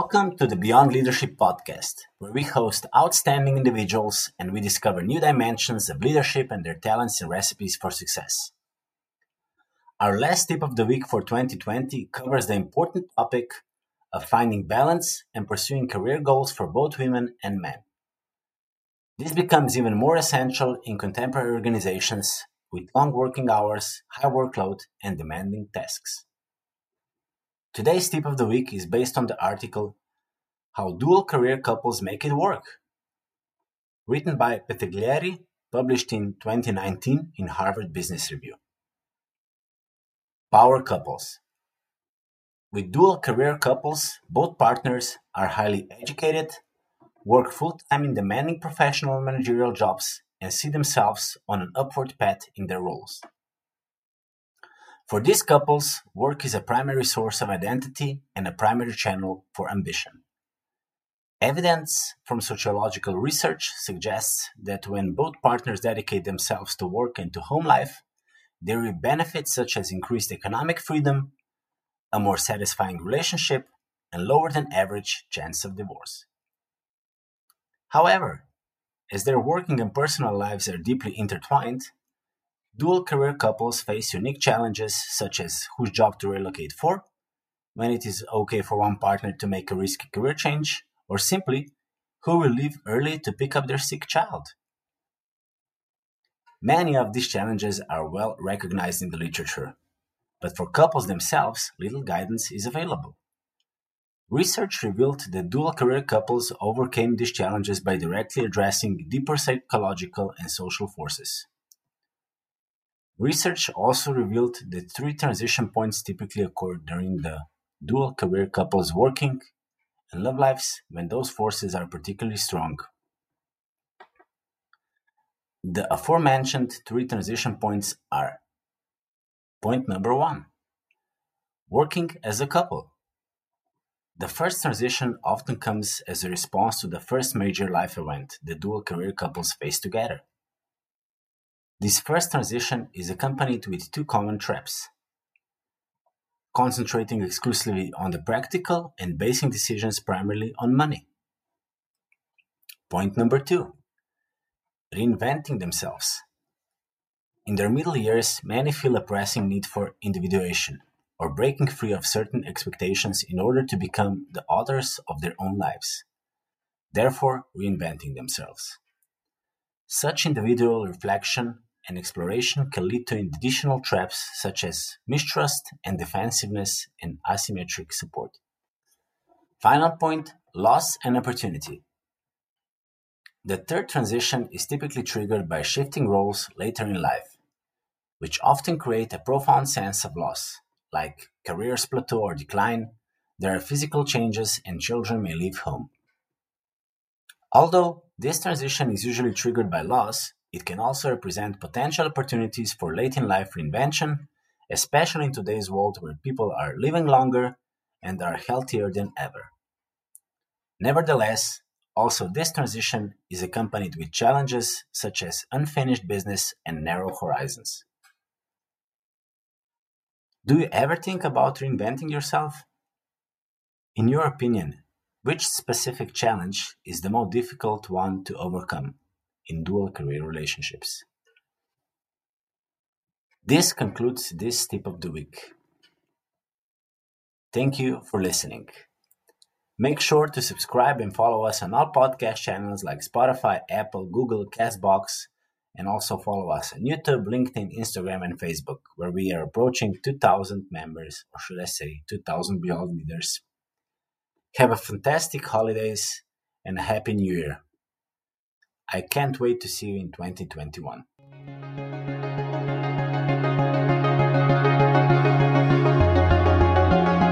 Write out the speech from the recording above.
Welcome to the Beyond Leadership podcast, where we host outstanding individuals and we discover new dimensions of leadership and their talents and recipes for success. Our last tip of the week for 2020 covers the important topic of finding balance and pursuing career goals for both women and men. This becomes even more essential in contemporary organizations with long working hours, high workload, and demanding tasks. Today's tip of the week is based on the article How Dual Career Couples Make It Work, written by Petriglieri, published in 2019 in Harvard Business Review. Power couples. With dual career couples, both partners are highly educated, work full time in demanding professional managerial jobs, and see themselves on an upward path in their roles. For these couples, work is a primary source of identity and a primary channel for ambition. Evidence from sociological research suggests that when both partners dedicate themselves to work and to home life, there are benefits such as increased economic freedom, a more satisfying relationship, and lower than average chance of divorce. However, as their working and personal lives are deeply intertwined, Dual career couples face unique challenges such as whose job to relocate for, when it is okay for one partner to make a risky career change, or simply who will leave early to pick up their sick child. Many of these challenges are well recognized in the literature, but for couples themselves, little guidance is available. Research revealed that dual career couples overcame these challenges by directly addressing deeper psychological and social forces. Research also revealed that three transition points typically occur during the dual career couples working and love lives when those forces are particularly strong. The aforementioned three transition points are Point number one working as a couple. The first transition often comes as a response to the first major life event the dual career couples face together. This first transition is accompanied with two common traps: concentrating exclusively on the practical and basing decisions primarily on money. Point number two reinventing themselves. In their middle years, many feel a pressing need for individuation or breaking free of certain expectations in order to become the authors of their own lives, therefore, reinventing themselves. Such individual reflection and exploration can lead to additional traps such as mistrust and defensiveness and asymmetric support. Final point loss and opportunity. The third transition is typically triggered by shifting roles later in life, which often create a profound sense of loss, like careers plateau or decline, there are physical changes, and children may leave home. Although this transition is usually triggered by loss, it can also represent potential opportunities for late in life reinvention, especially in today's world where people are living longer and are healthier than ever. Nevertheless, also this transition is accompanied with challenges such as unfinished business and narrow horizons. Do you ever think about reinventing yourself? In your opinion, which specific challenge is the most difficult one to overcome? In dual career relationships. This concludes this tip of the week. Thank you for listening. Make sure to subscribe and follow us on all podcast channels like Spotify, Apple, Google, Castbox, and also follow us on YouTube, LinkedIn, Instagram, and Facebook, where we are approaching 2,000 members, or should I say, 2,000 Beyond Leaders. Have a fantastic holidays and a happy new year. I can't wait to see you in 2021.